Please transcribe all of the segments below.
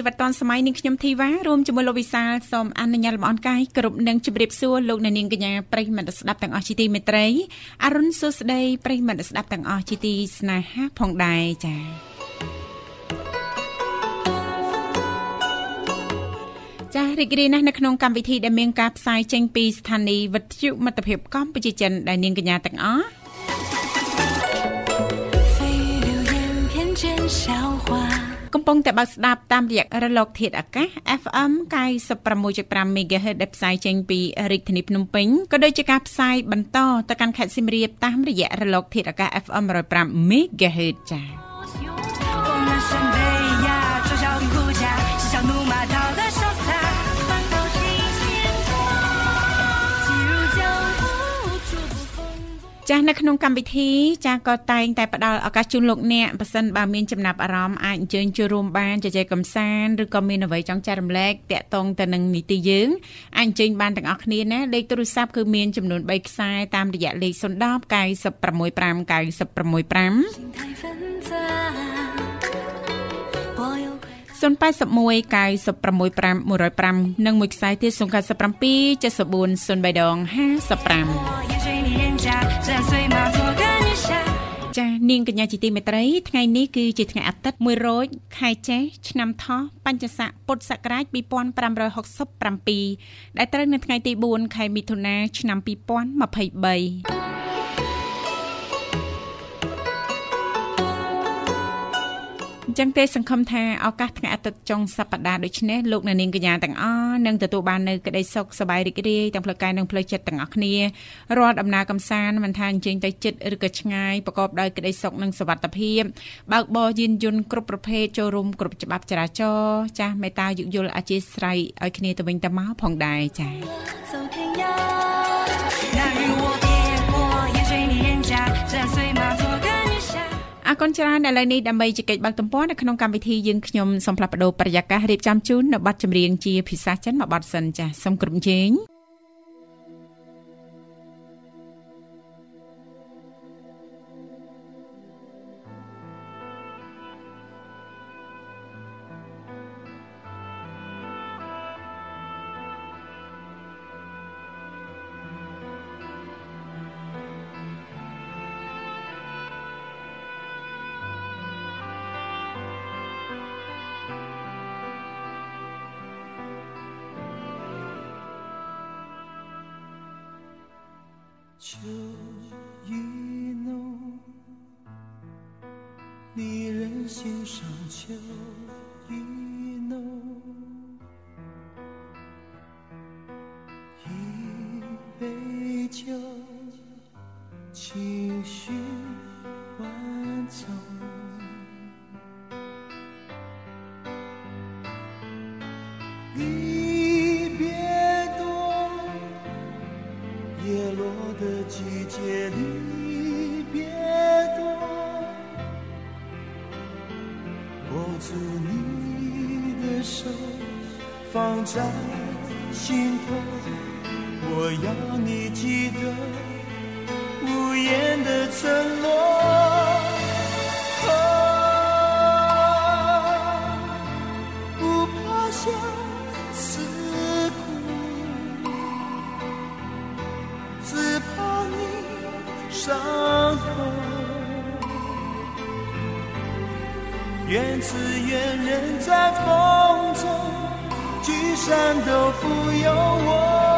ជីវិតឌွန်សម័យនាងខ្ញុំធីវ៉ារួមជាមួយលោកវិសាលសូមអនុញ្ញាតលំអរកាយគ្រប់នឹងជម្រាបសួរលោកអ្នកនាងកញ្ញាប្រិយមិត្តស្ដាប់ទាំងអស់ជាទីមេត្រីអរុនសុស្ដីប្រិយមិត្តស្ដាប់ទាំងអស់ជាទីស្នេហាផងដែរចា៎ចាស់រីករាយណាស់នៅក្នុងកម្មវិធីដែលមានការផ្សាយចេញពីស្ថានីយ៍វិទ្យុមិត្តភាពកម្ពុជាចិនដែលនាងកញ្ញាទាំងអស់ កំពុងតែបើកស្ដាប់តាមរយៈរលកធាតុអាកាស FM 96.5 MHz ដែលផ្សាយចេញពីរាជធានីភ្នំពេញក៏ដូចជាការផ្សាយបន្តទៅកាន់ខេត្តសៀមរាបតាមរយៈរលកធាតុអាកាស FM 105 MHz ចា៎ ចាស់នៅក្នុងកម្មវិធីចាស់ក៏តែងតែផ្ដល់ឱកាសជូនលោកអ្នកប៉ះសិនបើមានចំណាប់អារម្មណ៍អាចអញ្ជើញចូលរួមបានជជែកកម្សាន្តឬក៏មានអ្វីចង់ចែករំលែកតាក់ទងទៅនឹងនីតិយើងអាចអញ្ជើញបានទាំងអស់គ្នាណាលេខទូរស័ព្ទគឺមានចំនួន3ខ្សែតាមរយៈលេខ010 965 965 081 965 105និងមួយខ្សែទៀត097 74 03ដង55ចានាងកញ្ញាជាទីមេត្រីថ្ងៃនេះគឺជាថ្ងៃអាទិត្យ1រោចខែចេសឆ្នាំថោះបញ្ញស័កពុទ្ធសករាជ2567ដែលត្រូវនៅថ្ងៃទី4ខែមិថុនាឆ្នាំ2023 ចឹងទេសង្ឃឹមថាឱកាសថ្ងៃអាទិត្យចុងសប្តាហ៍ដូចនេះលោកអ្នកនាងកញ្ញាទាំងអស់នឹងទទួលបាននូវក្តីសុខសប្បាយរីករាយទាំងផ្លូវកាយនិងផ្លូវចិត្តទាំងអស់គ្នារាល់ដំណើរកំសាន្តមិនថាអញ្ជើញទៅចិត្តឬក៏ឆ្ងាយប្រកបដោយក្តីសុខនិងសុវត្ថិភាពបើកបរយានយន្តគ្រប់ប្រភេទចូលរួមគ្រប់ច្បាប់ចរាចរណ៍ចាស់មេត្តាយោគយល់អធិស្ឋានឲ្យគ្នាទៅវិញទៅមកផងដែរចា៎ អរគុណច្រើនឥឡូវនេះដើម្បីជែកបាក់ទំព័រនៅក្នុងកម្មវិធីយើងខ្ញុំសូមផ្លាស់ប្ដូរប្រយាកររៀបចំជូននៅប័ណ្ណចម្រៀងជាភាសាចិនមួយប័ណ្ណសិនចាសសូមគ្រប់ជេង 秋意浓，离人心上秋愿只愿人在风中聚散都不由我。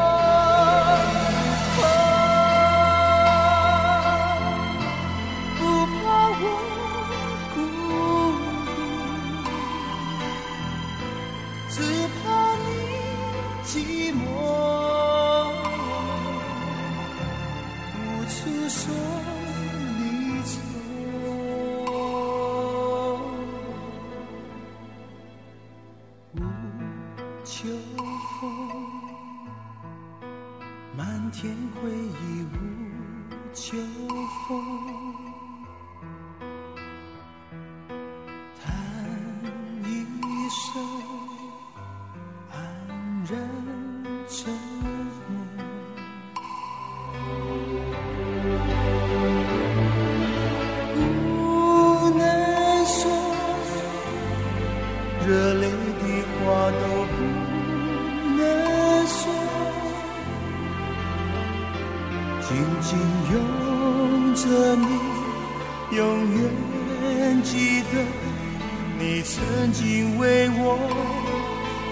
你曾经为我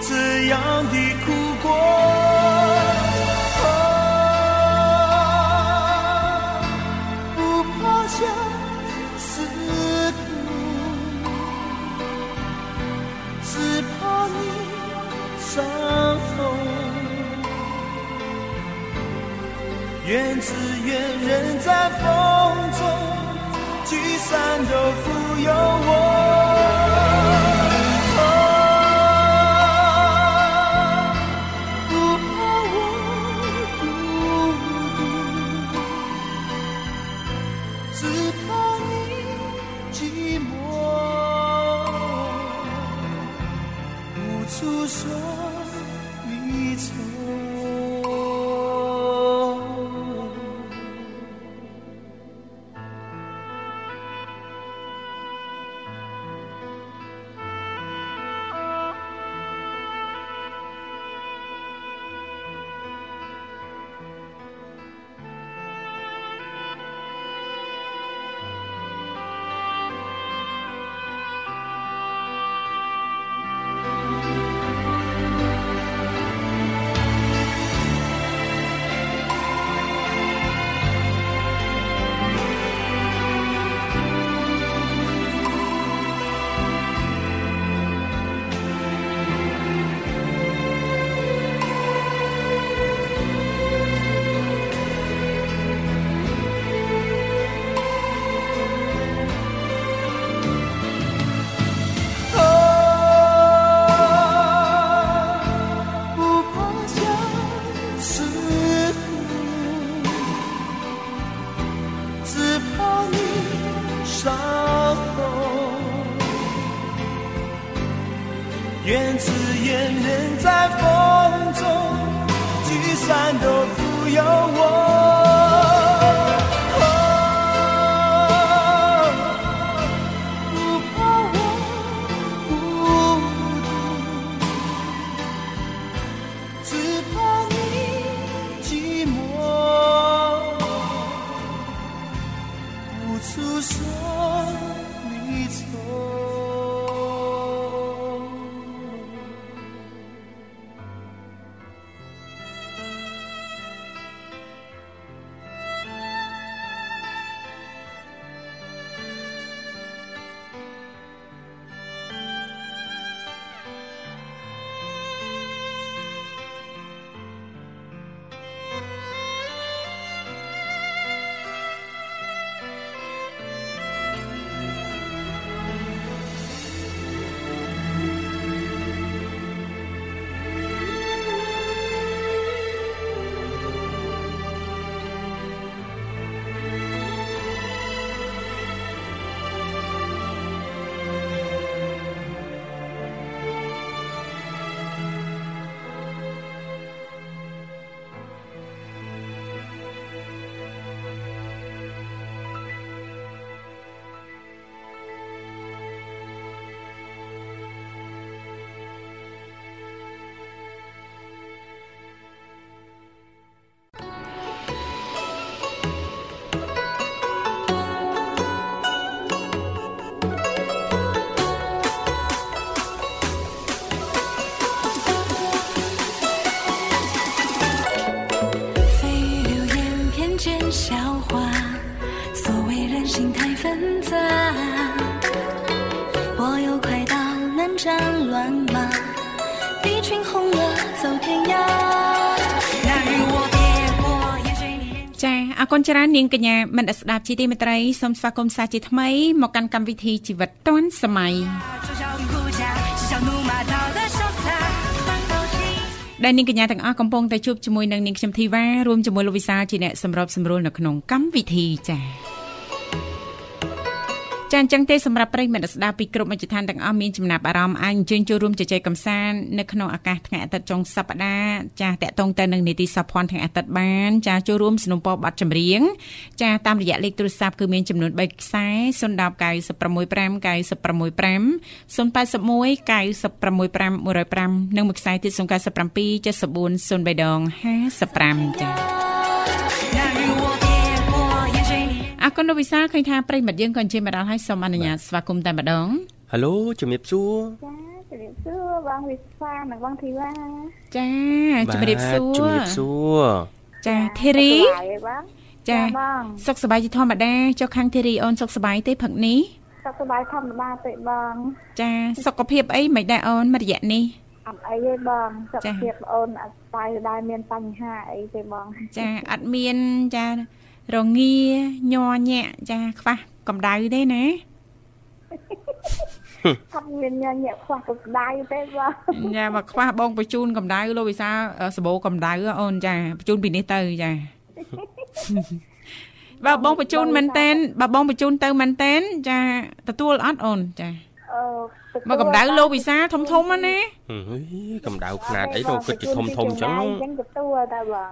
这样的哭过。不怕相思苦只怕你伤痛。怨只怨人在风中聚散都不由我。战乱麻，一群红了走天涯。那日我别过烟水里。 ចាអរគុណច្រើននាងកញ្ញាមនស្សស្ដាប់ជីទីមេត្រីសូមស្វាគមន៍សាជាថ្មីមកកាន់កម្មវិធីជីវិតឌွန်សម័យ 嘲笑与护驾，是小怒骂道的潇洒。翻到心。 ដែលនាងកញ្ញាទាំងអស់កំពុងតែជួបជាមួយនឹងនាងខ្ញុំធីវ៉ារួមជាមួយលោកវិសាលជាអ្នកសម្របសម្រួលនៅក្នុងកម្មវិធីចា ចាអញ្ចឹងទេសម្រាប់ប្រិយមិត្តស្ដាប់ពីគ្រប់មជ្ឈដ្ឋានទាំងអស់មានចំណាប់អារម្មណ៍អាចអញ្ជើញចូលរួមជជែកកម្សាន្តនៅក្នុងឱកាសថ្ងៃអាទិត្យចុងសប្ដាហ៍ចាតកតងទៅនឹងនីតិសភ័ណ្ឌថ្ងៃអាទិត្យបានចាចូលរួមสนับสนุนប័ណ្ណចម្រៀងចាតាមរយៈលេខទូរស័ព្ទគឺមានចំនួន3ខ្សែ010 965 965 081 965 105និងមួយខ្សែទៀត097 74 03ដង55ចា៎ អរគុណលោកវិសាលឃើញថាប្រិយមិត្តយើងក៏អញ្ជើញមកដល់ហើយសូមអនុញ្ញាតស្វាគមន៍តែម្ដងហៅឡូជំរាបសួរចាជំរាបសួរបងវិសានិងបងធីវ៉ាចាជំរាបសួបាទជំរារបសួរចាធីរីសុខសប្បាយទេបងចាបងសុខសប្បាយជាធម្មតាចុះខាងធីរីអូនសុខសប្បាយទេផឹកនេះសុខសប្បាយធម្មតាទេបង ចាសុខភាពអីមិនដែរអូនមួយរយៈនេះអត់អីទេបងសុខចាភាពប្អូនអត់ស្បាយដែរមានបញ្ហាអីទេបង ចាអត់មានចា រងាញ័រញាក់ចាខ្វះកម្ដៅទេណាអត់មានញញែកខ្វះកម្ដៅទេបងចាបើខ្វះបងបញ្ជូនកម្ដៅលោកវិសាលអឺសបោកម្ដៅអូនចាបញ្ជូនពីនេះទៅចាបើបងបញ្ជូនមែនតែនបើបងបញ្ជូនទៅមែនតែនចាទទួលអត់អូនចាអឺទទួលមកកម្ដៅលោកវិសាលធំធំៗណាហឺកម្ដៅខ្នាតអីទៅគិតជាធំធំអញ្ចឹងអញ្ចឹងទទួលតែបង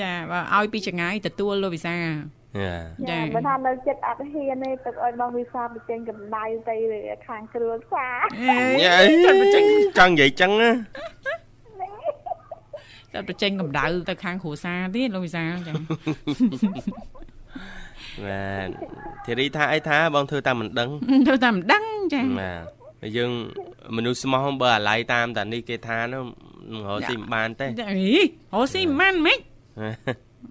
ចាបើឲ្យពីចង្ងាយទទួលលោកវិសាលយ៉ាចាចាបើថានៅចិត្តអត់ហ៊ានទេទឹកឲ្យបងវិសាបញ្ចេញកម្ដៅទៅខាងគ្រួសារយ៉ាចាត់បញ្ចេញចង់និយាយចឹងណាតែបញ្ចេញកម្ដៅទៅខាងគ្រួសារទៀតលោកវិសាលចាបាទធីរីថាអីថាបងធ្វើតាមមិនដឹងទៅតែមិនដឹងចាបាទយើងមនុស្សស្មោះបើអាឡ័យតាមតានេះគេថានោះមិន រកស៊ីមិនបានទេចាអីអូស៊ីមិនម៉េច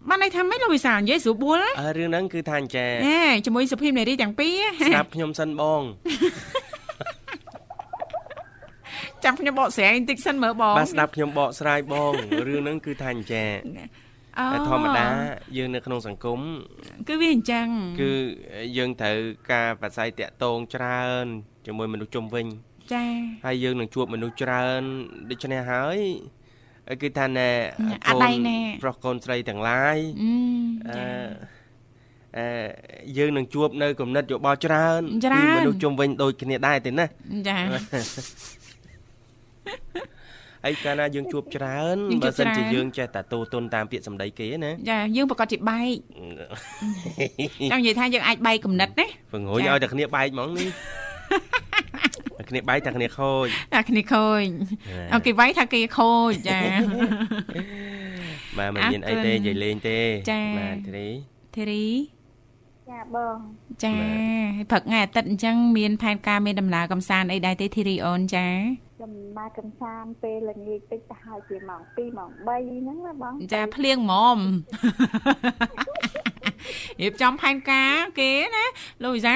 បានន័យថាម៉េចលោកវិសាលនិយាយស្រួលបួលណាអើរឿងហ្នឹងគឺថាអញ្ចេះហេជាមួយសុភីមនារីទាំងពីរស្ដាប់ខ្ញុំសិនបងចាំខ្ញុំបកស្រាយបន្តិចសិនមើលបងបាទស្ដាប់ខ្ញុំបកស្រាយបងរឿងហ្នឹងគឺថាអញ្ចេះអូតែធម្មតាយើងនៅក្នុងសង្គមគឺវាអញ្ចឹងគឺយើងត្រូវការបដិសេធតាក់ទងច្រើនជាមួយមនុស្សជុំវិញ ចាហើយយើងនឹងជួបមនុស្សច្រើនដូច្នេះហើយគឺថាណែអត់ដៃណែប្រុសកូនស្រីទាំងឡាយអឺអឺចាអឺយើងនឹងជួបនៅគំនិតយោបល់ច្រើនច្រើនពីមនុស្សជុំវិញដូចគ្នាដែរទេណាចាហើយកាលណាយើងជួបច្រើនយើងជួបើបសិនជាច្រើនយើងចេះតែទូទុនតាមពាក្យសម្ដីគេណាចាយើងប្រកាសជាបែកចង់និយាយថាយើងអាចបែកគំនិតណាពង្រួញចាឲ្យតែគ្នាបែកហ្មងនេះតែ គ្នាបែកតែគ្នាខូចតែគ្នាខូចចាអូគេបែកថាគេខូចចាបាទមិនអរមានអីគុណទេនិយាយលេងទេចាបាទធីរីធីរីចាបងចាបាទហើយព្រឹកថ្ងៃអាទិត្យអញ្ចឹងមានផែនការមានដំណើរកំសាន្តអីដែរទេធីរីអូនចាចំណាកំសាន្តពេលល្ងាចតិចទៅហើយជាម៉ោង2ម៉ោង3ហ្នឹងណាបងចាភ្លៀងហ្មមរៀបចំផែនការគេណាលោកវិសា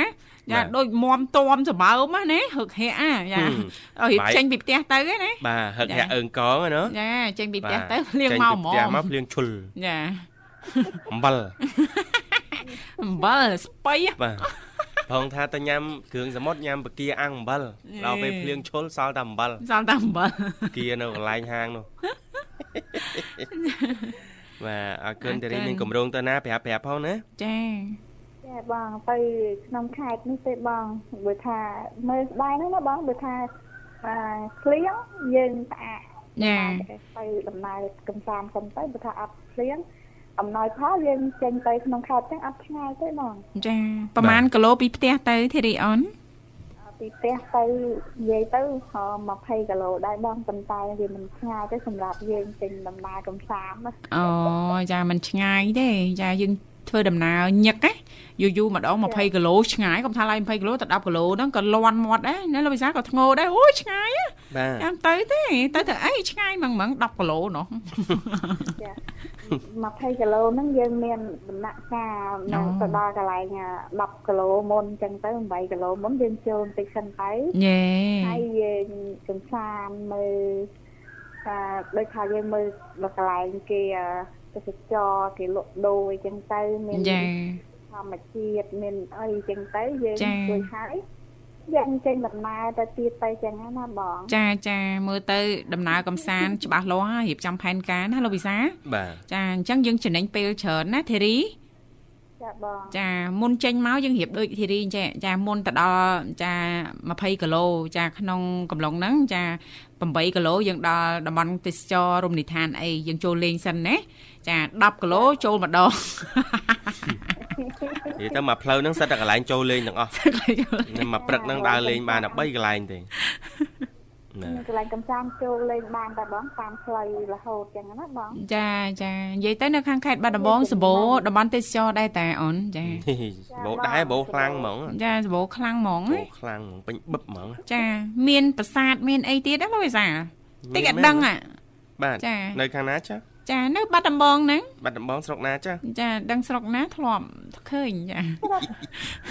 ចាដូចមមតមសម្បើមណាហឹកហែអាចាឲ្យរៀបចេញពីផ្ទះទៅណាបាទហឹកចាហាក់អើងកងណាចាចេញពីផ្ទះបាទទៅភ្លៀងចេញមកពីហ្មផ្ទះងមកភ្លៀងឈុលចាអំបិលអំបិលស្បៃបាទផងថាទៅញ៉ាំគ្រឿងសមុទ្រញ៉ាំបកាអាំងអំបិលដល់ពេលភ្លៀងឈុលសល់តែអំបិលសល់តែអំបិលគៀនៅកន្លែងហាងនោះបាទអរគុណអរគុណតារីមានកម្រងទៅណាប្រាប់ប្រាប់ផងណាចា ចាបងទៅក្នុងខេត្តនេះទេបងបើថាមើលស្ដាយហ្នឹងណាបងបើថាអាភ្លៀងយើងស្អាតចាទៅដំណើរកំសាន្តខ្ញុំទៅបើថាអត់ភ្លៀងអំណោយផលយើងចេញទៅក្នុងខេត្តចឹងអត់ឆ្ងាយទេបងចាប្រហែលគីឡូពីផ្ទះទៅធីរីអូនពីផ្ទះទៅនិយាយទៅ20គីឡូដែរបងប៉ុន្តែវាមិនឆ្ងាយទេសម្រាប់យើងចេញដំណើរកំសាន្តណាអូចាមិនឆ្ងាយទេចាយើងធ្វើដំណើរញឹកណា យូរយូរម្ដង20គីឡូឆ្ងាយកុំថាឡើយ20គីឡូទៅ10គីឡូហ្នឹងក៏លន់មាត់ដែរណាលោកវិសាក៏ធ្ងោដែរអូយឆ្ងាយណាបាទចាំទៅទេទៅទៅអីឆ្ងាយហ្មងហ្មង10គីឡូនោះចា20គីឡូហ្នឹងយើងមានដំណាក់កាលនៅទៅដល់កន្លែង10គីឡូមុនអញ្ចឹងទៅ8គីឡូមុនយើងចូលបន្តិចសិនទៅយេហើយយើងកំសាន្តមើលអឺដូចថាយើងមើលដល់កន្លែងគេអឺទេសចរគេលក់ដូរអីចឹងទៅមានចា ធម្មជាតិមានអីចឹងទៅយើងចាជួយហើយយើងចេញដំណើរទៅទៀតទៅចឹងណាបងចាចាមើលទៅដំណើរកំសាន្តច្បាស់លាស់ហើយរៀបចំផែនការណាលោកវិសាបាទចាអញ្ចឹងយើងចំណេញពេលច្រើនណាធីរីចាបងចាមុនចេញមកយើងរៀបដូចធីរីចាចាមុនទៅដល់ចា20គីឡូចាក្នុងកំឡុងហ្នឹងចា8គីឡូយើងដល់តំបន់ទេសចររមណីយដ្ឋានអីយើងចូលលេងសិនណាចា10គីឡូចូលម្ដង និយាយទៅមកផ្លូវហ្នឹងសិតតែកន្លែងចូលលេងទាំងអស់ខ្ញុំមកព្រឹកហ្នឹងដើរលេងបានតែ3កន្លែងទេណាមានកន្លែងកំសាន្តចូលលេងបានតែបងតាមផ្លូវរហូតចឹងណាបងចាចានិយាយទៅនៅខាងខេត្តបាត់ដំបងសបោតំបន់ទេសចរដែរតែអូនចាបោដែរបោខ្លាំងហ្មងចាសបោខ្លាំងហ្មងបោណាខ្លាំងហ្មងពេញបឹបហ្មងចាមានប្រាសាទមានអីទៀតណាលោកវិសាតិចអត់ដឹងអាបាទចានៅខាងណាចា ចានៅបាត់ដំបងហ្នឹងបាត់ដំបងស្រុកណាចាចាដឹងស្រុកណាធ្លាប់ឃើញចា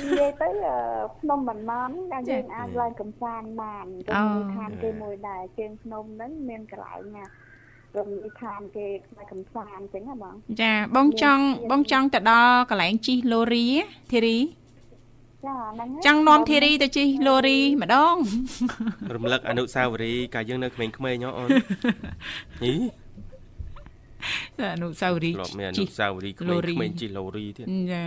និយាយទៅអឺភ្នំបន្នំដែលចា៎យើងអាចឡើងកំសាន្តបានទៅអូមានឋានគេមួយដែរជើងភ្នំហ្នឹងមានកន្លែងណារំលីឋានគេផ្នែកកំសាន្តអញ្ចឹងណាបងចាបងចង់បងចង់ទៅដល់កន្លែងជិះលូរីធីរីចាហ្នឹងហើយចង់នាំធីរីទៅជិះលូរីម្ដងរំលឹកអនុស្សាវរីយ៍កាលយើងនៅក្មេងៗហ៎អូនហីចា អនុស្សាវរីយ៍ធ្លាប់មានអជិនុះស្សាវរីយ៍ក្លូមេងរីៗជិះឡូរីទៀតចា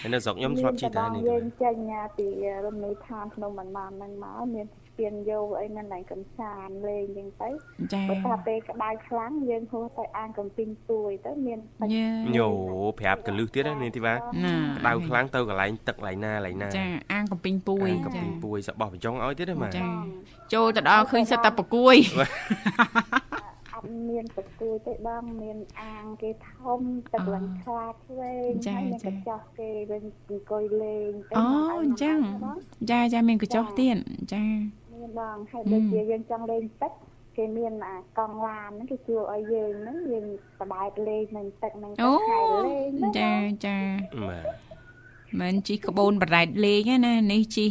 ហើយនៅស្រុកខ្ញុំធ្លាប់ជិះដែរនេះយើងចេញពីរំលីឋានភ្នំបន្នំហ្នឹងមកមានស្ពានយោអីមានកន្លែងកំសាន្តលេងអញ្ចឹងទៅចាបើថាពេលក្តៅខ្លាំងយើងហួសទៅអាងកំពីងទួយទៅមានទឹកញ៉ាញ៉ូប្រាប់កលឹះទៀតណានេះទីបាណាក្តៅខ្លាំងទៅកន្លែងទឹកកន្លែងណាកន្លែងណាចាអាងកំពីងពួយកំចាពីពួយសបោះបញ្ចុងឲ្យទៀតទេម៉ាចាចូលទៅដល់ឃើញសិតតែប្រគួយអ ត់មានប្រគួយទេបងមានអាងគេធំទឹកឡើងខ្លាឆ្វេងចាហើយមានកចាញ្ចស់គេវិញអង្គុយលេងទៅអូមកឲ្យអញ្ចឹងមកចាចាមានកញ្ចុះទៀតចាមានបងហើយដូចជាយើងចង់លេងទឹកគេមានអាកង់ឡានហ្នឹងគេជួលឲ្យយើងហ្នឹងយើងបបែកលេងនឹងទឹកហ្នឹងអូទៅខែលេងហ្នឹងចាចាបាទ មិនជិះក្បូនបដែតលេងទេណានេះជិះ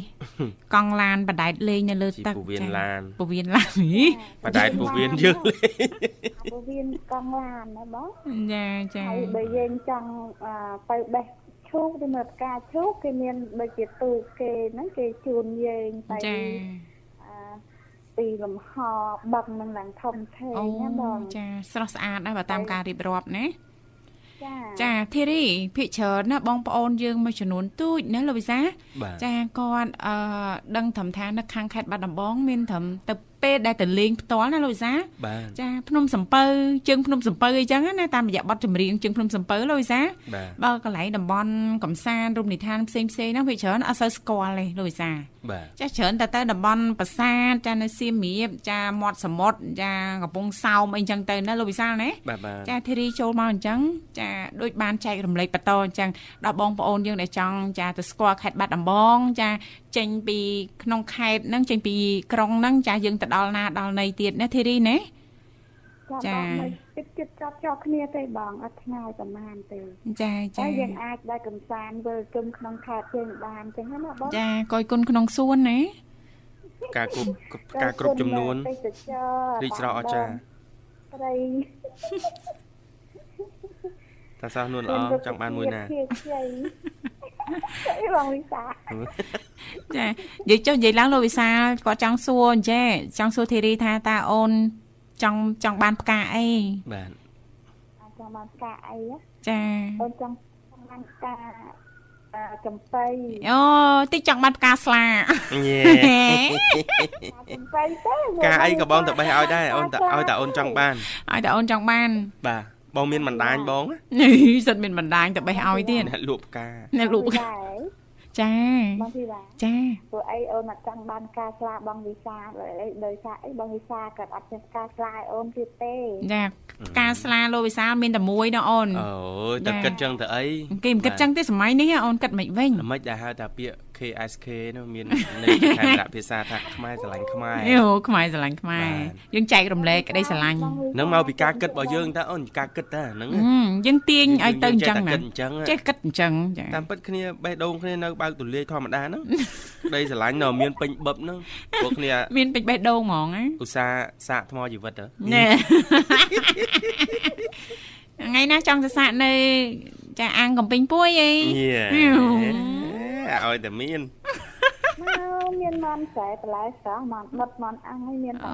កង់ឡានបដែតលេងនៅលើជីទឹកពវៀនចាឡានពវៀនឡានហីបដែតពវៀនយើងលេងអាពវៀនកង់ឡានណាបងចាចាហើយបើយើងចង់អឺទៅបេះឈូកទៅមើលផ្កាឈូកគេមានដូចជាទូកគេហ្នឹងគេជូនយើងទៅចាអឺទីលំហបឹងនឹងឡើងធំធេងអូណាបងចាស្រស់ស្អាតដែរបើតាមការរៀបរាប់ណា ចាចាធីរីភិកច្រើនណាបងប្អូនយើងមួយចំនួនទូចណាលោកវិសាបាទចាគាត់អឺដឹងត្រឹមថានៅខាងខេត្តបាត់ដំបងមានត្រឹមទៅ ពេលដែលទៅលេងផ្ទាល់ណាលោកវិសាបាទចាភ្នំសំពៅជើងភ្នំសំពៅអីចឹងណាតាមរយៈបទចម្រៀងជើងភ្នំសំពៅលោកវិសាបាទបើកន្លែងតំបន់កំសាន្តរមណីយដ្ឋានផ្សេងផ្សេងៗហ្នឹងវាច្រើនអត់សូវស្គាល់ទេលោកវិសាបាទចាច្រើនតែទៅតំបន់ប្រាសាទចានៅសៀមរាបចាមាត់សមុទ្រចាកំពង់សោមអីចឹងទៅណាលោកវិសាលណាបាទបាទចាធីរីចូលមកអញ្ចឹងចាដូចបានចែករំលែកបន្តអញ្ចឹងដល់បងប្អូនយើងដែលចង់ចាទៅស្គាល់ខេត្តបាត់ដំបងចាចេញពីក្នុងខេត្តហ្នឹងចេញពីក្រុងហ្នឹងចាយើងទៅដល់ណាដល់ណីទៀតណាធីរីណាចាចាបងមិនគិតគិតចាប់ចោលគ្នាទេបងអត់ឆ្ងាយប្រហែលទេចាចាតែយើងអាចដែរកំសាន្តវិលជុំក្នុងខេត្តយើងបានអញ្ចឹងណាបងចាកយគុណក្នុងសួនណាការគ្រប់ការគ្រប់ចំនួនទេសចររីកស្រស់អស្ចារ្យត្រីតាសោះនួនល្អចង់បានមួយណាខ្ជិ លខ្ជិលអីបងវិសាចានិយាយចុះនិយាយឡើងលោកវិសាលគាត់ចង់សួរអញ្ចេះចង់សួរធីរីថាតើអូនចង់ចង់បានផ្កាអីបាទអាចចង់បានផ្កាអីណាចាអូនចង់បានផ្កាអឺចំបៃអូតិចចង់បានផ្កាស្លាញ៉េចំបៃទេការអីក៏បងទៅបេះឲ្យដែរអូនតឲ្យតែអូនចង់បានឲ្យតែអូនចង់បានបាទ បងមានបណ្ដាញបងណានេះសិតមានបណ្ដាញទៅបេះឲ្យទៀតអ្នកលក់ផ្កាអ្នកលូកដែរចាបងធីតាចាព្រោះអីអូនអត់ចង់បានការស្លាបងវិសាដោយអីដោយសារអីបងវិសាក៏អត់មានការស្លាឲ្យអូនទៀតទេចាផ្កាស្លាលោកវិសាលមានតែមួយណាអូនអូយតែគិតចឹងទៅអីគេមិនគិតចឹងទេសម័យនេះអូនគិតមិនវិញល្មិចដែលហៅថាពាក្យខ KSK នោះមានន័យជាខេមរៈភាសាថាខ្មែរស្រឡាញ់ខ្មែរយោខ្មែរស្រឡាញ់ខ្មែរបាទយើងចែករំលែកក្តីស្រឡាញ់នឹងមកពីការគិតរបស់យើងតើអូនការគិតតើហ្នឹងហឹមយើងទាញឲ្យទៅអញ្ចឹងយើងណាចេះតែគិតអញ្ចឹងចេះគិតអញ្ចឹងចាតាមពិតគ្នាបេះដូងគ្នានៅបើកទូលាយធម្មតាហ្នឹងដីស្រឡាញ់នៅមានពេញបឹបហ្នឹងពួកគ្នាមានពេជ្របេះដូងហ្មងណាឧស្សាហ៍សាកថ្មជីវិតហ៎ណែថ្ងៃណាចង់សរស័កនៅចាអាងកំពេញពួយអីញ៉ាញ៉ូ ឲ្យតែមានមកមានមន់ខ្សែបន្លែស្រស់មន់ដុតមន់អាំងហើយមានតែ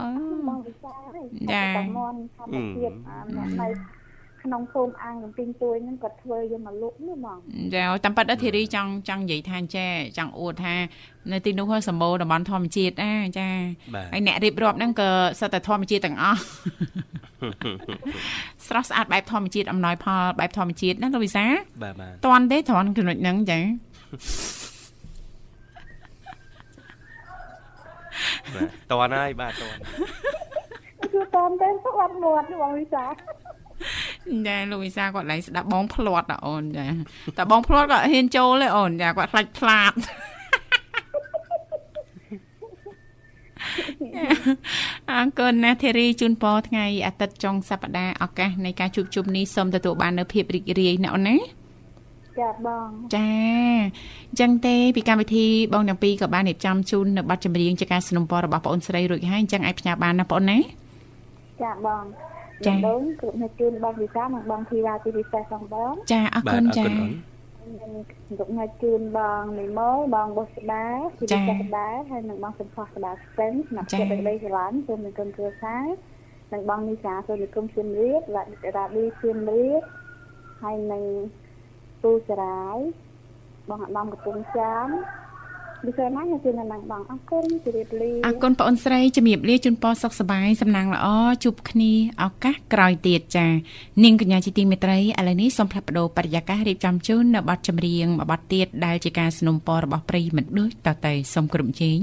បងវិសាហើយចាតែមន់ធម្មជាតិអាអ្នកនៅក្នុងភូមិអាំងកំពីងទួយហ្នឹងគាត់ធ្វើយកមកលក់នោះហ្មងចាតាមពិតអធិរីចង់ចង់និយាយថាចេះចង់អួតថានៅទីនោះសម្បូរតំបន់ធម្មជាតិណាចាបាទហើយអ្នករៀបរាប់ហ្នឹងក៏សិតតែធម្មជាតិទាំងអស់ស្រស់ស្អាតបែបធម្មជាតិអំណោយផលបែបធម្មជាតិណាលោកវិសាបាទបាទតន់ទេត្រង់ចំណុចហ្នឹងចា បាទតន់ហើយបាទតន់គឺតាមតែស្វាត់មាត់បងវិសាចាលោកវិសាគាត់ឡើងស្ដាប់បងផ្្លាត់ដល់អូនចាតែបងផ្្លាត់ក៏ហ៊ានចូលទេអូនចាគាត់ខ្លាច់ផ្លាតអរគុណណាស់ធីរីជូនពរថ្ងៃអាទិត្យចុងសប្តាហ៍ឱកាសនៃការជួបជុំនេះសូមទទួលបាននូវភាពរីករាយណាអូនណា ចាបង ចាអញ្ចឹងទេពីកម្មវិធីបងទាំងពីរក៏បានរៀបចំជូននៅប័ណ្ណចម្រៀងជាការสนับสนุนរបស់បងអូនស្រីរួចហើយអញ្ចឹងអាចផ្ញើបានណាបងអូនណា ចាបង ចា៎ ដំបូងគឺនៅជូនបងវិសានិងបងធីវ៉ាទីពិសេសផងបង ចាអរ បា គុ ទ ណ អរ ចា គុណអូន ខ្ញុំយកមកជូនបងមីម៉ូបងបុស្បាទីពិសេសដែរហើយនិងបងសំផស្សស្ដាស្ទឹងស្នាប់ចិត្តដីស្រឡាញ់សូមនឹងគុំគ្រួសារនិងបងនីសាសូមនឹងគុំជឿនរៀបឡារ៉ាឌីជឿនរៀបហើយនិង ពូចរាយបងអាដាមកំពង់ចាមពិសេសណាស់ខ្ញុំជឿនដល់បងអរគុណជម្រាបលា អរគុណបងអូនស្រីជំរាបលាជូនពរសុខសប្បាយសំណាងល្អជួបគ្នាឱកាសក្រោយទៀតចានាងកញ្ញាជាទីមេត្រីឥឡូវនេះសូមផ្លាស់ប្ដូរបរិយាកាសរៀបចំជូននៅប័ណ្ណចម្រៀងមួយប័ណ្ណទៀតដែលជាការสนับสนุนពររបស់ប្រិយមិត្តដូចតទៅសូមគ្រប់ជេង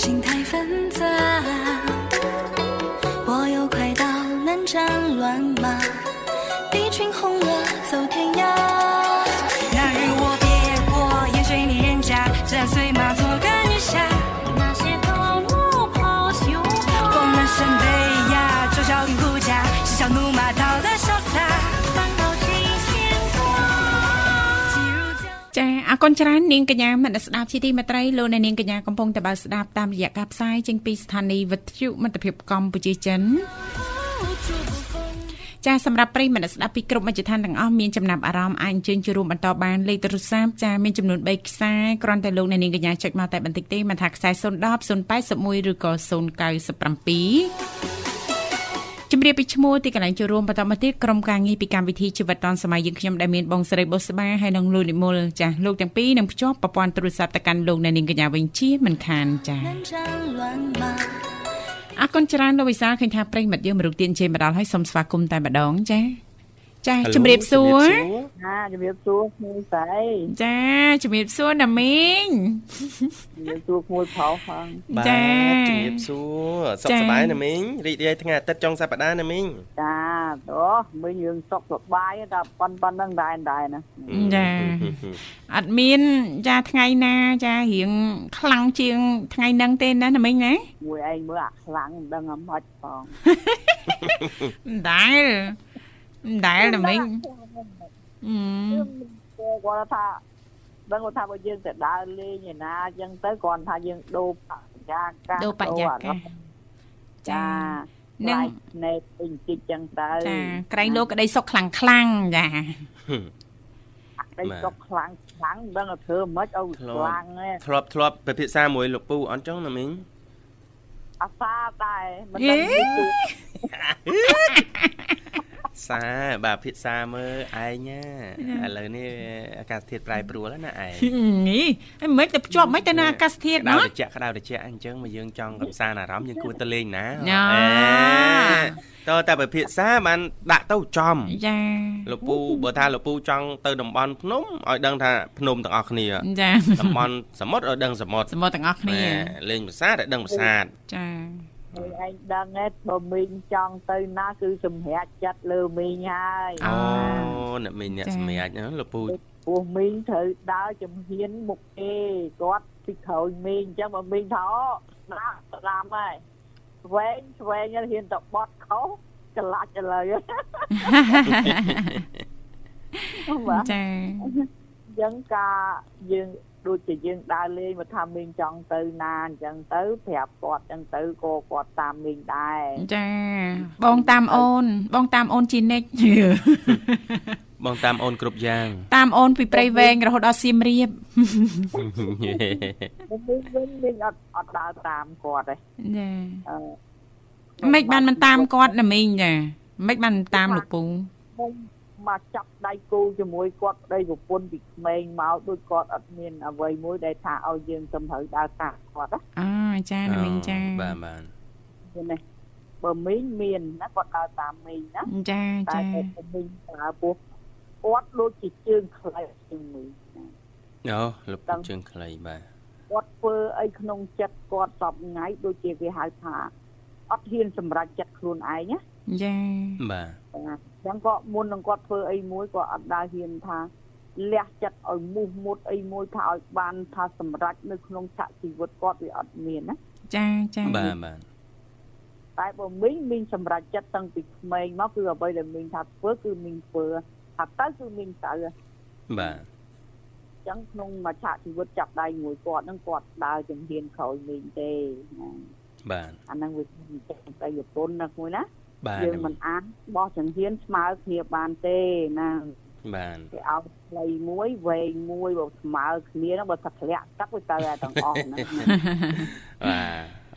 心太纷杂。 គុណច្រើននាងកញ្ញាមនស្សស្ដាប់ជាទីមេត្រីលោកអ្នកនាងកញ្ញាកំពុងតបស្ដាប់តាមរយៈការផ្សាយចេញពីស្ថានីយ៍វិទ្យុមិត្តភាពកម្ពុជាចិនចាសម្រាប់ប្រិយមិត្តអ្នកស្ដាប់ពីគ្រប់មជ្ឈដ្ឋានទាំងអស់មានចំណាប់អារម្មណ៍អាចអញ្ជើញចូលរួមបន្តបានលេខទូរស័ព្ទចាមានចំនួន3ខ្សែគ្រាន់តែលោកអ្នកនាងកញ្ញាចុចមកតែបន្តិចទេមិនថាខ្សែ010 081ឬក៏097 ជំរាបពីឈ្មោះទីកន្លែងចូលរួមបន្តមកទៀតក្រុមការងារពីកម្មវិធីជីវិតឌុនសម័យយើងខ្ញុំដែលមានបងស្រីបុស្បាហើយនិងលោកនិមលចាស់លោកទាំងពីរនឹងភ្ជាប់ប្រព័ន្ធទូរស័ព្ទទៅកាន់លោកអ្នកនាងកញ្ញាវិញជាមិនខានចាអរគុណច្រើនលោកវិសាលឃើញថាប្រិមិត្តយើងមរុកទៀនជេមកដល់ហើយសូមស្វាគមន៍តែម្ដងចា ចាជំរាបសួរណាជំរាបសួរក្មួយស្រីចាជំរាបសួរណាមីងជំរាបសួរក្មួយប្រុសផងបាទចាជំរាបសួរសុខចាសប្បាយណាមីងរីករាយថ្ងៃអាទិត្យចុងសប្តាហ៍ណាមីងចាអូមិញយើងសុខសប្បាយតែប៉ុនប៉ុណ្្នឹងដែរដែរណាចាអត់មានចាថ្ងៃណាចារៀងខ្លាំងជាង ថ្ងៃហ្នឹងទេណាណាមីងណាមួយឯងមើលអាខ្លាំងមិនដឹងអាម៉េចផងមិនដែល មិនដែលណាមីងអឺគាត់ថាដឹងគាត់ថាបើយើងទៅដើរលេងឯណាអញ្ចឹងទៅគាត់ថាយើងដូរបរិយាកាសដូរបរិយាកាសចានឹងណែពេញតិចអញ្ចឹងទៅចាក្រែងលោកក្តីសុខខ្លាំងខ្លាំងចាតែសុខខ្លាំងខ្លាំងមិនដឹងថាធ្វើម៉េចឲ្យខ្លាំងទេធ្លាប់ធ្លាប់ពិភាក្សាមួយលោកពូអត់ចឹងណាមីងអាសាដែរមិនដឹងយេពីទូ សសាបាទភាសាមើលឯងណាឥឡូវនេះអាកាសធាតុប្រែប្រួលហើយណាឯងនេះហើយមិនទៅភ្ជាប់មិនទៅនឹងអាកាសធាតុក្តៅណាត្រជាក់ក្តៅត្រជាក់អញ្ចឹងមកយើងចង់កំសាន្តអារម្មណ៍យើងគួរទៅលេងណាញ៉ាតើតែបើភាសាបានដាក់ទៅចំចាលោកពូបើថាលោកពូចង់ទៅតំបន់ភ្នំឲ្យដឹងថាភ្នំទាំងអស់គ្នាចាតំបន់សមុទ្រឲ្យដឹងសមុទ្រសមុទ្រទាំងអស់គ្នាបាទលេងភាសាឲ្យដឹងភាសាចា ហើយឯងដឹងទេបើមីងចង់ទៅណាគឺសម្រាប់ចិត្តលើមីងហើយអូអ្នកមីងអ្នកសម្រាប់ណាលោកពូពោះមីងត្រូវដើរជំហានមុខគេគាត់ពីក្រោយមីងអញ្ចឹងបើមីងថាអូណាស្ដាំហើយស្វែងស្វែងហើយហ៊ានទៅបត់ខុសច្រឡាច់ឥឡូវបាទចាអញ្ចឹងការយើង ដូចជាយើងដើរលេងមកថាមីងចង់ទៅណាអញ្ចឹងទៅប្រាប់គាត់អញ្ចឹងទៅក៏គាត់តាមមីងដែរចាបងតាមអូន បងតាមអូនជីនិចបងតាមអូនគ្រប់យ៉ាង តាមអូនពីព្រៃវែងរហូតដល់សៀមរាបមីងវិញមីងអត់អត់ដើរតាមគាត់ទេចាអឺមិនបានមិនតាមគាត់ណាមីងចាមិនបានតាមលោកពូខ្ញុំ មកចាប់ដៃគូជាមួយគាត់ប្តីប្រពន្ធពីក្មេងមកដូចគាត់អត់មានអ្វីមួយដែលថាឲ្យយើងទៅត្រូវដើរតាមគាត់ណាអចាណាមីងចាបាទបាទឃើញទេបើមីងមានណាគាត់ដើរតាមមីងណាចាតែចាតែមីងប្រើពោះគាត់ដូចជាជើងខ្លីជាងមីងណាអូលោកពូជើងខ្លីបាទគាត់ធ្វើអីក្នុងចិត្តគាត់សពថ្ងៃដូចជាគេហៅថាអត់ហ៊ានសម្រេចចិត្តខ្លួនឯងណាចាបាទបាទអញ្ចឹងក៏មុននឹងគាត់ធ្វើអីមួយក៏អត់ដើរហ៊ានថាលះចិត្តឲ្យមុះមុតអីមួយថាឲ្យបានថាសម្រេចនៅក្នុងឆាកជីវិតគាត់វាអត់មានណាចាចាបាទបាទតែបើមីងមីងសម្រេចចិត្តតាំងពីក្មេងមកគឺអ្វីដែលមីងថាធ្វើគឺមីងធ្វើថាទៅគឺមីងទៅបាទអញ្ចឹងក្នុងមួយឆាកជីវិតចាប់ដៃមួយគាត់ហ្នឹងគាត់ដើរជំហានក្រោយមីងទេណាបាទអាហ្នឹងវាជាចិត្តតែប្រពន្ធណាមួយណា បាទយើងមិនអាចបោះជំហានស្មើគ្នាបានទេណាបាទគេឲ្យផ្លៃមួយវែងមួយបើស្មើគ្នាហ្នឹងបើថាធ្លាក់ទឹកវាទៅតែទាំងអស់ហ្នឹងបា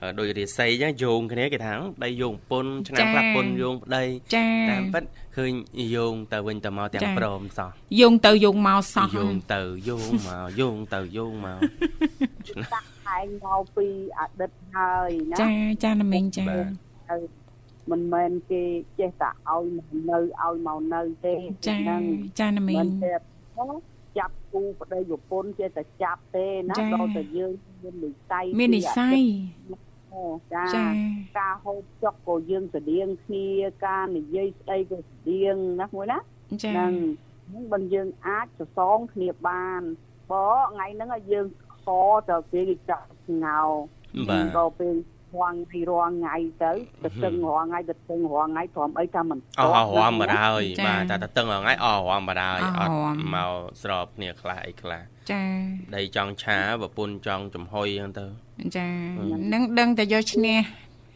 ទដោយរាសីអញ្ចឹងយោងគ្នាគេថាប្តីយោងពុនឆ្នាំខ្លះពុនយោងប្តីចាតាមពិតឃើញយោងទៅវិញទៅមកទាំងព្រមសោះយងទៅយងមកសោះយោងទៅយោងមកយោងទៅយោងមកខែងមកពីអតីតហើយណាចាចាណាមីងចាបាទហើយ មិនមែនគេចេះតែឲ្យមកនៅឲ្យមកនៅទេចាហ្នឹងចាណាមីមិងនទេចាប់គូប្តីប្រពន្ធចេះតែចាប់ទេណាចាដល់តែយើងមាននិស័យមាននិស័យអូចាចាការហូបចុកក៏យើងស្តៀងគ្នាការនិយាយស្ដីក៏ស្តៀងណាមួយណាចាហ្នឹងហ្នឹងបើយើងអាចសសងគ្នាបានបើថ្ងៃហ្នឹងឲ្យយើងខទៅពេលគេចាប់ស្ងោបាទក៏ពេល រងថ្ងៃរងថ្ងៃទៅទៅស្ទឹងរងថ្ងៃទៅស្ទឹងរងថ្ងៃព្រមអីថាមិនអស់រំបាដហើយចាបាទតែតតឹងរងៃអស់រំបាដហើយអអស់ត់រំមកស្របគ្នាខ្លះអីខ្លះចាដីចង់ឆាប្រពន្ធចង់ចំហុយអញ្ចឹងទៅចានឹងដឹងតែយកឈ្នះ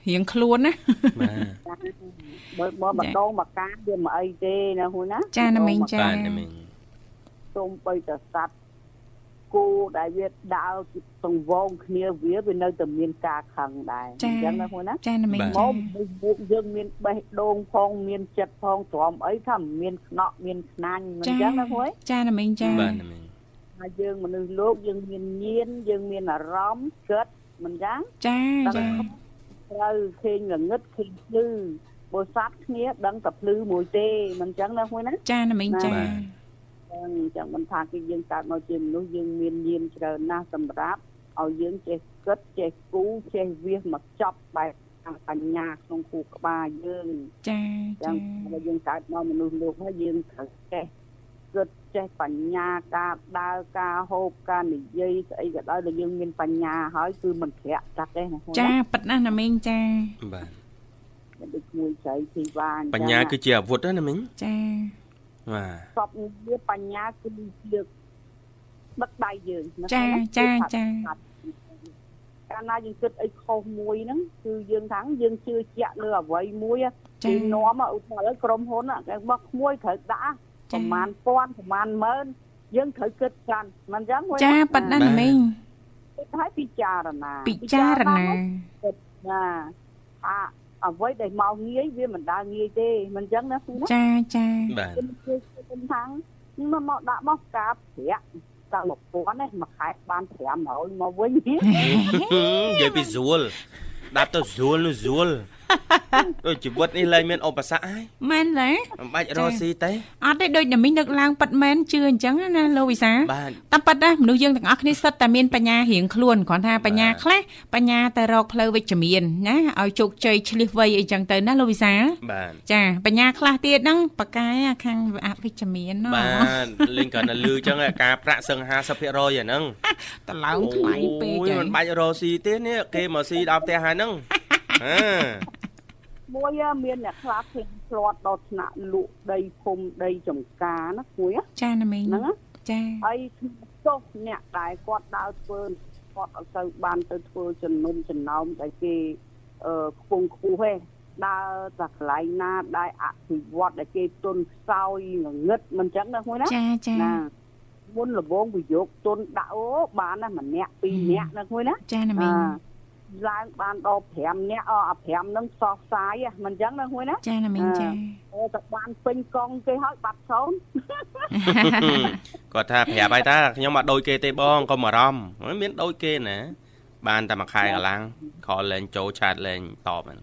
រៀងខ្លួនណាបាទបើបើម្ដងមកការវាមិនអីទេណាហ៊ូណាចាណាមីងចាបាទណាមីងសូមបីតសัตว์ គូដែលវាដើរសង្វងគ្នាវាវានៅតែមានការខឹងដែរអញ្ចឹងណាហ៊ូណាចាណាមីងមចាកពួកយើងមានបេះដូងផងមានចិត្តផងទ្រាំអីថាមិនមានខ្នក់មានខ្នាញ់មិនអញ្ចឹងណាហ៊ូយចាណាមីងចាបាទណាមីងថាយើងមនុស្សលោកយើងមានញៀនយើងមានអារម្មណ៍គិតមិនអញ្ចឹងចាដឹងចាត្រូវឃើញល្ងឹតឃើញភ្លឺបើសត្វគ្នាដឹងតែភ្លឺមួយទេមិនអញ្ចឹងណាមួយណាចាណាមីងចា ចឹងអញ្ចឹងមិនថាគឺយើងកើតមកជាមនុស្សយើងមានញៀនច្រើនណាស់សម្រាប់ឲ្យយើងចេះគិតចេះគូចេះវាសមកចប់បែបខាងបញ្ញាក្នុងគូក្បាលយើងចាអញ្ចឹចាងបើយើងកើតមកមនុស្សលោកហើយយើងត្រូវចេះគិតចេះបញ្ញាការដើរការហូបការនិយាយស្អីក៏ដោយដែលយើងមានបញ្ញាហើយគឺមិនធ្លាក់ទឹកទេណាចាប៉ិតណាស់ណាមីងចាបាទដូចមួយស្រីធីវ៉ាអញ្ចឹងបញ្ញាគឺជាអាវុធណាមីងចា បាទសពវាបញ្ញាគឺជាដឹកដៃយើងណាចាចាចាកាលណាយើងគិតអីខុសមួយហ្នឹងគឺយើងថាយើងជឿជាក់លើអ្វីមួយចាគេនាំឧទាហរណ៍ក្រុមហ៊ុនគេមកក្មួយត្រូវដាក់ប្រមាណពាន់ប្រមាណម៉ឺនយើងត្រូវគិតច្រើនមិនអញ្ចឹងមួយចាប៉ិតណាស់ណាមីងគិតឲ្យពិចារណាពិចារណាគិតណាថា អ្វីដែលមកងាយវាមិនដើរងាយទេមិនអញ្ចឹងណាគ្រូណាចាចាបាទគឺគឺថាងមកមកដាក់មកការប្រាក់តា1000នេះមួយខែបាន500មកវិញនិយាយពីស្រួលដាប់ទៅស្រួលនោះស្រួល ដូចជីវិតនេះលែងមានឧបសគ្គហើយមែនទេមិនបាច់រកស៊ីទេអត់ទេដូចតែមីងនឹកឡើងប៉ិតមែនជឿអញ្ចឹងណាលោកវិសាបាទតាមប៉ិតណាមនុស្សយើងទាំងអស់គ្នាសិតតែមានបញ្ញារៀងខ្លួនគ្រាន់ថាបញ្ញាបាទខ្លះបញ្ញាតែរកផ្លូវវិជ្ជមានណាឲ្យជោគជ័យឆ្លៀសវៃអីចឹងទៅណាលោកវិសាបាទចាបញ្ញាខ្លះទៀតហ្នឹងបកកាយអាខាងអវិជ្ជមានណោះបាទលេងគ្រាន់តែលឺចឹងឯងការប្រាក់សឹង50%អាហ្នឹងតឡើងថ្លៃពេកអូយចឹងមិនបាច់រកស៊ីទេនេះគេមកស៊ីដល់ផ្ទះហើយហ្នឹងអើ មួយមានអ្នកខ្លះផ្លាស់ឆ្លត់ដល់ថ្នាក់លក់ដីភូមិដីចំការណាគួយចាណាមីងហ្នឹងណាចាហើយចុះអ្នកដែលគាត់ដើរធ្វើគាត់អត់ទៅបានទៅធ្វើចំណុំចំណោមដែលគេអឺខ្ពង់ខ្ពស់ទេដើរតែកន្លែងណាដែលអភិវឌ្ឍដែលគេទុនខ្សោយងងឹតមិនចឹងណាគួយណាចាចាណាមុនលបងវិយោគទុនដាក់អូបានណាម្នាក់ពីរនាក់ណាគួយណាចាណាមីង ឡើងបានដល់5នាក់អអា5ហ្នឹងសោះផ្សាយហ្នឹងមិនចឹងណាគួយណាចាណាមីងចាអូតែបានពេញកង់គេហើយបាត់សូនគាត់ថាប្រាប់ហើយតាខ្ញុំមកដូចគេទេបងកុំអារម្មណ៍មិនមានដូចគេណាបានតែមួយខែកន្លងខលលេងចូលឆាតលេងតបហ្នឹង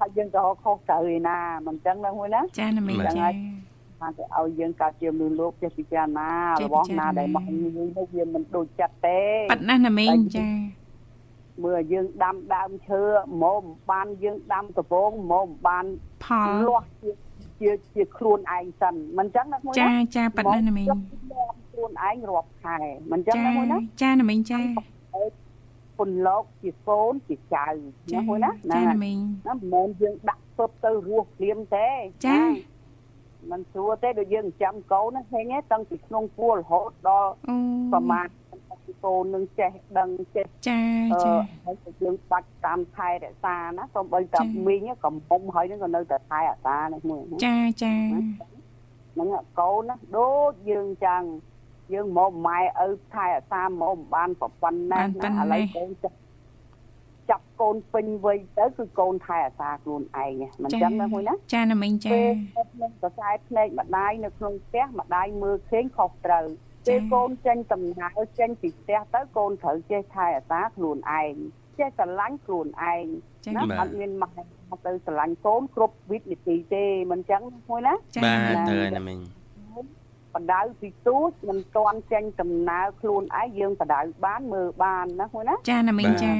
ហើយយើងក៏ខុសត្រូវឯណាមិនចឹងណាមួយណាចាណាមីងបាទចាបានតែឲ្យយើងកើតជាមនុស្សលោកចេះពិចារណាចេះរបស់ពិចារណាណាដែលមកញយនោះវាមិនដូចចិត្តទេប៉ិតណាស់ណាមីងចា មើលយើងដាំដើមឈើមកមិនបានយើងដាំដំបងមកមិនបានផលលាស់ជាជាជាខ្លួនឯងសិនមិនចឹងណាមួយចាណាចាប៉ិតណាស់ណាមីងមកខ្លួនឯងរាប់ខែមិនចឹងចាណាមួយណាចាណាមីងចាពន្លកជាកូនជាចៅណាមួយណាចាហ្នឹងណាមីងណាមិនមែនយើងដាក់ពឹបទៅរស់ព្រាមទេចាណាมันស្រួលទេដូចយើងចាំកូនហ្នឹងឃើញទេតាំងពីក្នុងពោះរហូតដល់អូប្រមាណ កូននឹងចេះដឹងចេះចាអឺចាហើយទៅយើងបាច់តាមថែរក្សាណាសូម្បីតែចាមីងកំពុំហើយហ្នឹងក៏នៅតែថែអាសានេះមួយហ្នឹងចាចាហ្នឹងកូនណាដូចយើងចឹងយើងមកម៉ែឪថែអាសាមកមិនបានប្រប៉ុណ្ណេះណាឥឡូវកូនចាប់ចាប់កូនពេញវ័យទៅគឺកូនថែអាសាខ្លួនឯងហ្នឹងមិនចឹងណាមួយណាចាណាមីងចាពេលក្នុងខ្សែភ្នែកម្ដាយនៅក្នុងផ្ទះម្ដាយមើលឃើញខុសត្រូវចា៎ ពេលកូនចេញដំណើរចេញពីផ្ទះទៅកូនត្រូវចេះថែអាសាខ្លួនឯងចេះស្រឡាញ់ខ្លួនឯងចាណាបាទអត់មានម៉ែមកទៅស្រឡាញ់កូនគ្រប់វិនាទីទេមិនចឹងមួយណាចាបាទទៅហើយណាមីងបដៅពីទូចមិនទាន់ចេញដំណើរខ្លួនឯងយើងបដៅបានមើលបានណាមួយណាចាណាមីងចា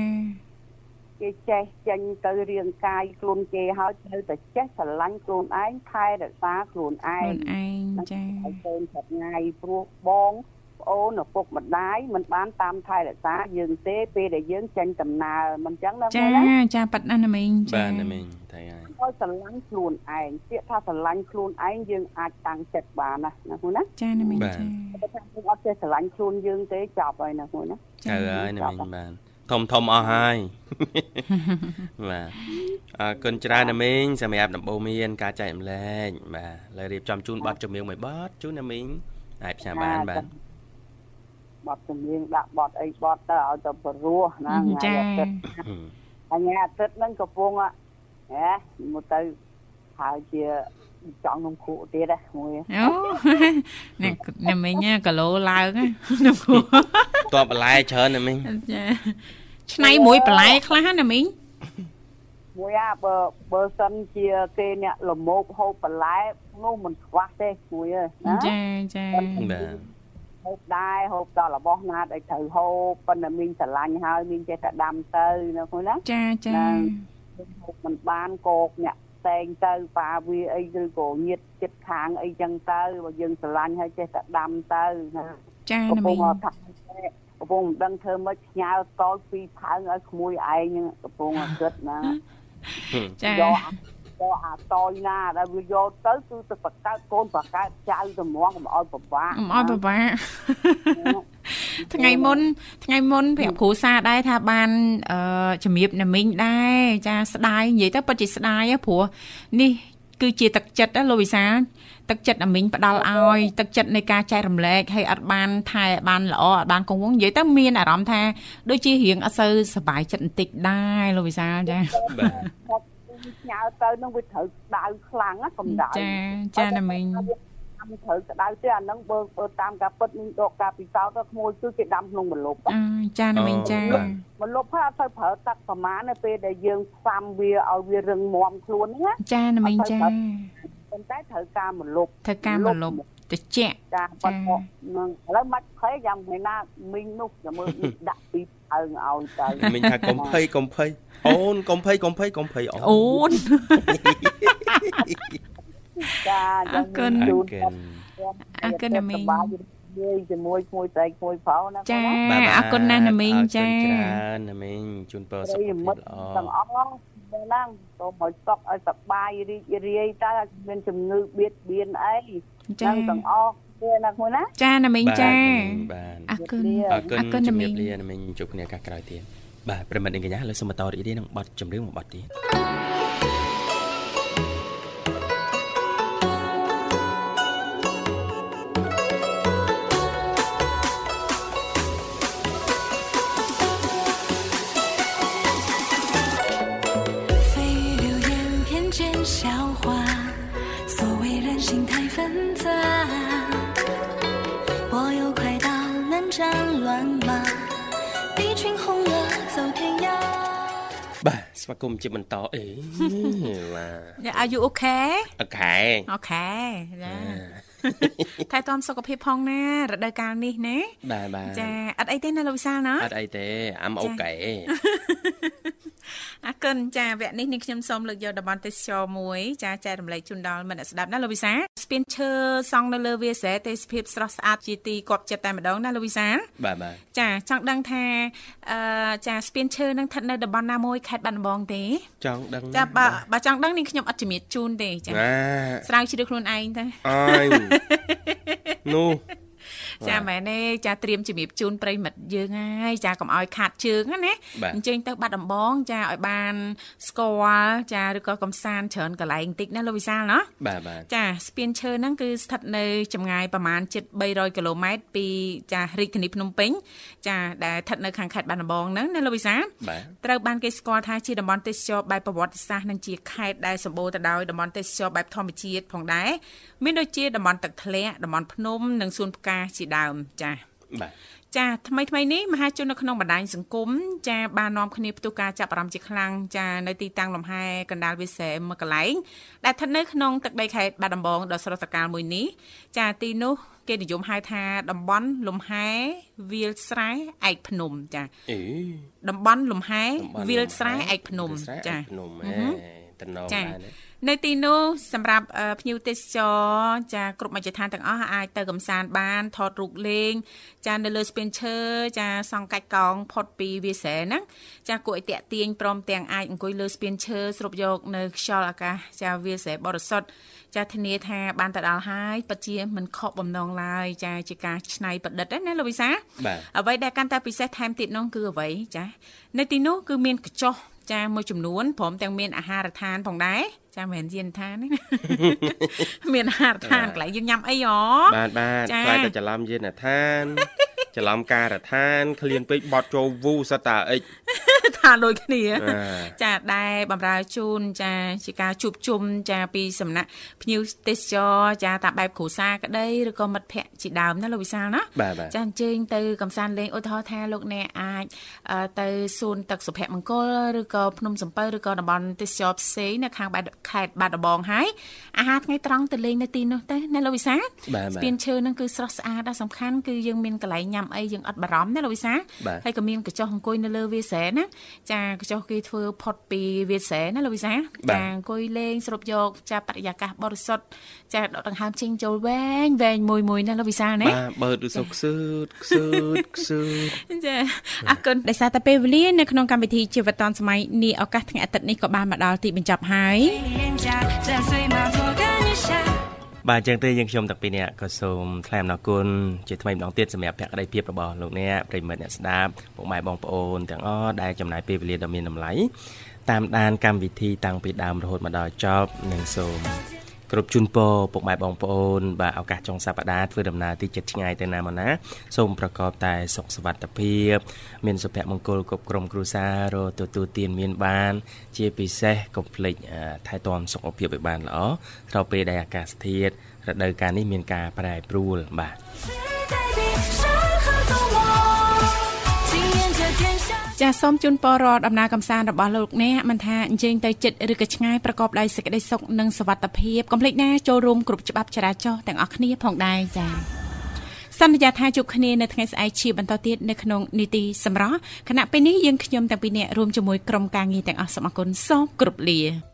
គេចេះចេញទៅរាងកាយខ្លួនគេហើយត្រូវតែចេះស្រឡាញ់ខ្លួនឯងថែរក្សាខ្លួនឯខ្លួនងឯងចាហើយកូនប្រាត់ថ្ងៃព្រោះបងប្អូនឪពុកម្ដាយមិនបានតាមថែរក្សាយើងទេពេលដែលយើងចេញដំណើរមិនចឹងណាចាមួយណាចាប៉ិតណាស់ណាមីងចាបាទណាមីងទៅហើយឲ្យស្រឡាញ់ខ្លួនឯងពាក្យថាស្រឡាញ់ខ្លួនឯងយើងអាចតាំងចិត្តបានណាណាមួយណាចាណាមីងបាទចាតែថាយើងអត់ចេះស្រឡាញ់ខ្លួនយើងទេចប់ហើយណាមួយណាទៅហើយណាមីងបាទ ធំធំអស់ហើយបាទអរគុណច្រើនណាមីងសម្រាប់ដំបូន្មាន ការចែករំលែកបាទលើរៀបចំជូនប័ណ្ណចម្រៀងមួយប័ណ្ណជូនណាមីងអាចផ្សាយបានបាទបត់ជំនាញដាក់បត់អីបត់ទៅឲ្យទៅព្រោះណាថ្ងៃចាអាទិត្យថ្ងៃអាទិត្យហ្នឹងកំពុងហ៎មកទៅហើយជា ចង់នំគក់ទៀតហ៎មួយអូនេះណាមីងណាគីឡូឡើងណានោះគូតបបន្លែច្រើនណាមីងចាឆ្នៃមួយបន្លែខ្លះណាមីងមួយអាបើបើសិនជាគេអ្នកលមោកហូបបន្លែនោះមិនខ្វះទេមួយអើយណាចាចាបាទហូបដែរហូបដល់របស់ណាដែលត្រូវហូបប៉ុន្តែមីងស្រឡាញ់ហើយមីងចេះតែដាំទៅណាមួយណាចាចាហូបមិនបានកោកអ្នក ផ្សេងទៅប៉ាវាអីឬក៏ញាតចិត្តខាងអីចឹងទៅបើយើងស្រឡាញ់ហើយចេះតែដាំទៅណាចាកំណាពុមីងងថាកំពុងមិនដឹងធ្វើម៉េចផ្ញើកោលពីរផើងឲ្យក្មួយឯងហ្នឹងកំពុងគិតណាចាយ កយកអាតយណាដែលវាយកទៅគឺទៅបកកើតកូនបកកើតចៅទៅហ្មងកុំឲ្យពិបាកអមអត់ពិបាកថ្ងៃមុន ថ្ងៃមុនប្រាប់គ្រូសាដែរថាបានអឺជំរាបណាមីងដែរចាស្ដាយនិយាយទៅពិតជាស្ដាយហ៎ព្រោះនេះគឺជាទឹកចិត្តណាលោកវិសាលទឹកចិត្តអាមីងផ្ដល់ឲ្យទឹកចិត្តនៃការចែករំលែកហើយអត់បានថែបានល្អអត់បានគង់វង្សនិយាយទៅមានអារម្មណ៍ថាដូចជារៀងអត់សូវសប្បាយចិត្តបន្តិចដែរលោកវិសាលចាបាទ ញ៉ៅទៅនឹងវាត្រូវដៅខ្លាំងណាកម្ដៅចាចាណាមីងតាមត្រូវក្តៅទេអាហ្នឹងបើបើតាមការពិតនឹងដកការពិសោធន៍ទៅក្មួយគឺគេដាំក្នុងម្លប់ចាណាមីងចាម្លប់ហើយអត់ទៅប្រើទឹកប្រមាណនៅពេលដែលយើងផ្សំវាឲ្យវារឹងមាំខ្លួនហ្នឹងណាចាណាមីងចាប៉ុន្តែត្រូវការម្លប់ត្រូវការម្លប់តិចចាប៉ុន្តែនឹងឥឡូវមិនភ័យយ៉ាងមិនណាមីងនោះចាំមើលដាក់ពីអើងឲ្យទៅមីងថាកុំភ័យកុំភ័យ អូនកុំភ័យកុំភ័យកុំភ័យអូនចាអរគុណអរគុណណាមីងនិយាយជាមួយក្មួយស្រីក្មួយប្រុសណាចាអរគុណណាស់ណាមីងចាច្រើនណាមីងជូនពរសុខភាពល្អទាំងអស់ហ្នឹងសូមឲ្យសុខឲ្យសប្បាយរីករាយតើមានជំងឺបៀតបៀនអីចឹងទាំងអស់វាណាមួយណាចាណាមីងចាបាទអរគុណអរគុណអរគុណជំរាបលាណាមីងជួបគ្នាឱកាសក្រោយទៀត បាទប្រិមត្តនាងកញ្ញាលើសូមបន្តរីករាយនឹងបទចម្រៀងមួយបទទៀត ស្វាគមន៍ជាបន្តអេបាទ Are you okay okay okay ចាថែទាំសុខភាពផងណារដូវកាលនេះណាបាទបាទចាអត់អីទេណាលោកវិសាលណាអត់អីទេអាំ okay អរគុណចាវគ្គនេះនាងខ្ញុំសូមលើកយកតំបន់ទេសចរមួយចាចែករំលែកជូនដល់មិត្តស្ដាប់ណាលោកវិសាស្ពានឈើសង់នៅលើវាលស្រែទេសភាពស្រស់ស្អាតជាទីគប់ចិត្តតែម្ដងណាលោកវិសាបាទបាទចាចង់ដឹងថាអឺចាស្ពានឈើនឹងស្ថិតនៅតំបន់ណាមួយខេត្តបាត់ដំបងទេចង់ដឹងចាបើបើចង់ដឹងនាងខ្ញុំអត់ជំរាបជូនទេចាស្រាវជ្រាវខ្លួនឯងទៅអើយនោះ ចាមែនទេចាត្រៀមជំរាបជូនប្រិមិត្តយើងហើយចាកុំឲ្យខាត់ជើងណាអញ្ចឹងទៅបាត់ដំបងចាឲ្យបានស្គាល់ចាឬក៏កំសាន្តច្រើនកន្លែងតិចណាលោកវិសាលណាបាទបាទចាស្ពានឈើហ្នឹងគឺស្ថិតនៅចម្ងាយប្រមាណជិត300គីឡូម៉ែត្រពីចារាជធានីភ្នំពេញចាដែលស្ថិតនៅខាងខេត្តបាត់ដំបងហ្នឹងណាលោកវិសាលត្រូវបានគេស្គាល់ថាជាតំបន់ទេសចរបែបប្រវត្តិសាស្ត្រនិងជាខេត្តដែលសម្បូរទៅដោយតំបន់ទេសចរបែបធម្មជាតិផងដែរមានដូចជាតំបន់ទឹកធ្លាក់តំបន់ភ្នំនិងសួនផ្កាជាដើមចា៎បាទចាថ្មីថ្មីនេះមហាជននៅក្នុងបណ្ដាញសង្គមចាបាននាំគ្នាផ្ទុះការចាប់អារម្មណ៍ជាខ្លាំងចានៅទីតាំងលំហែកណ្ដាលវិស័យមួយកន្លែងដែលស្ថិតនៅក្នុងទឹកដីខេត្តបាត់ដំបងដ៏ស្រស់ត្រកាលមួយនេះចាទីនោះគេនិយមហៅថាតំបន់លំហែវាលស្រែឯកភ្នំចាអេតំបន់លំហែវាលស្រែឯកភ្នំចាភ្នំអេ តំណងដែរនៅទីនោះសម្រាប់ភ្ញៀវទេសចរចាគ្រប់មជ្ឈដ្ឋានទាំងអស់អាចទៅកំសាន្តបានថតរូបលេង ចានៅលើស្ពានឈើចាសង់កាច់កោងផុតពីវាសែហ្នឹងចាគួរឲ្យតាក់ទាញព្រមទាំងអាចអង្គុយលើស្ពានឈើស្រូបយកនៅខ្យល់អាកាសចាវាសែបរិសុទ្ធចាធានាថាបានទៅដល់ហើយពិតជាមិនខកបំណងឡើយចាជាការច្នៃប្រឌិតណាលោកវិសាអ្វីដែលកាន់តែពិសេសថែមទៀតនោះគឺអ្វីចានៅទីនោះគឺមានកញ្ចោះ ចាមួយចំនួនព្រមទាំងមានអាហារដ្ឋានផងដែរចាមិនមែនយានឋានទេមានអាហារដ្ឋានកន្លែងយើងញ៉ាំអីហ៎បាទបាទខ្លាចតែច្រឡំយានឋាន ច្រឡំការដ្ឋានក្លៀនពេកបត់ចូលវូសតាអិចថាដូចគ្នា ចាដែលបំរើជូនចាជាការជួបជុំចាពីសំណាក់ភ្ញៀវទេសចរចាតាមបែបគ្រួសារក្តីឬក៏មិត្តភ័ក្តិជាដើមណាលោកវិសាលណាចាអញ្ជើញទៅកំសាន្តលេងឧទាហរណ៍ថាលោកអ្នកអាចទៅសួនទឹកសុភមង្គលឬក៏ភ្នំសំពៅឬក៏តំបន់ទេសចរផ្សេងនៅខាងបែបខេត្តបាត់ដំបងហើយអាហារថ្ងៃត្រង់ទៅលេងនៅទីនោះទៅណាលោកវិសាស្ពានឈើហ្នឹងគឺស្រស់ស្អាតដែរសំខាន់គឺយើងមានកន្លែងញ៉ាំអីយើងអត់បារម្ភណាលោកវិសាហើយក៏មានកញ្ចុះអង្គុយនៅលើវាស្រែណាចាកញ្ចុះគេធ្វើផុតពីវាស្រែណាលោកវិសាចាអង្គុយលេងស្រូបយកចាបរិយាកាសបរិសុទ្ធចាដកដង្ហើមចេញចូលវែងវែងមួយមួយណាលោកវិសាណាបាទបើឬសុកខ្សឺតខ្សឺតខ្សឺតចាអរគុណដោយសារតែពេលវេលានៅក្នុងកម្មវិធីជីវិតឌុនសម័យនេះឱកាសថ្ងៃអាទិត្យនេះក៏បានមកដល់ទីបញ្ចប់ហើយ បាទអញ្ចឹងទេយើងខ្ញុំទាំងពីរនាក់ក៏សូមថ្លែងអំណរគុណជាថ្មីម្ដងទៀតសម្រាប់ភក្ដីភាពរបស់លោកអ្នកប្រិមិត្តអ្នកស្ដាប់ពុកម៉ែបងប្អូនទាំងអស់ដែលចំណាយពេលវេលាដ៏មានតម្លៃតាមដានកម្មវិធីតាំងពីដើមរហូតមកដល់ចប់និងសូម គ្រប់ជូនពរពុកម៉ែបងប្អូនបាទឱកាសចុងសប្តាហ៍ធ្វើដំណើរទីចិត្តឆ្ងាយទៅណាមកណាសូមប្រកបតែសុខសុវត្ថិភាពមានសុភមង្គលគ្រប់ក្រុមគ្រួសាររទទួលទានមានបាន ជាពិសេសកុំភ្លេចថែទាំសុខភាពឲ្យបានល្អក្រោយពេលដែលអាកាសធាតុរដូវកាលនេះមានការប្រែប្រួលបាទ ចាសសូមជូនពររដំណើរកំសាន្តរបស់លោកអ្នកមិនថាអញ្ជើញទៅចិត្តឬក៏ឆ្ងាយប្រកបដោយសេចក្តីសុខនិងសុវត្ថិភាពកុំភ្លេចណាចូលរួមគ្រប់ច្បាប់ចរាចរណ៍ទាំងអស់គ្នាផងដែរចា៎សន្យាថាជួបគ្នានៅថ្ងៃស្អែកជាបន្តទៀតនៅក្នុងនីតិសម្រាប់គណៈពេលនេះយើងខ្ញុំទាំងពីរនាក់រួមជាមួយក្រុមការងារទាំងអស់សូមអគុណសូមគ្រប់លា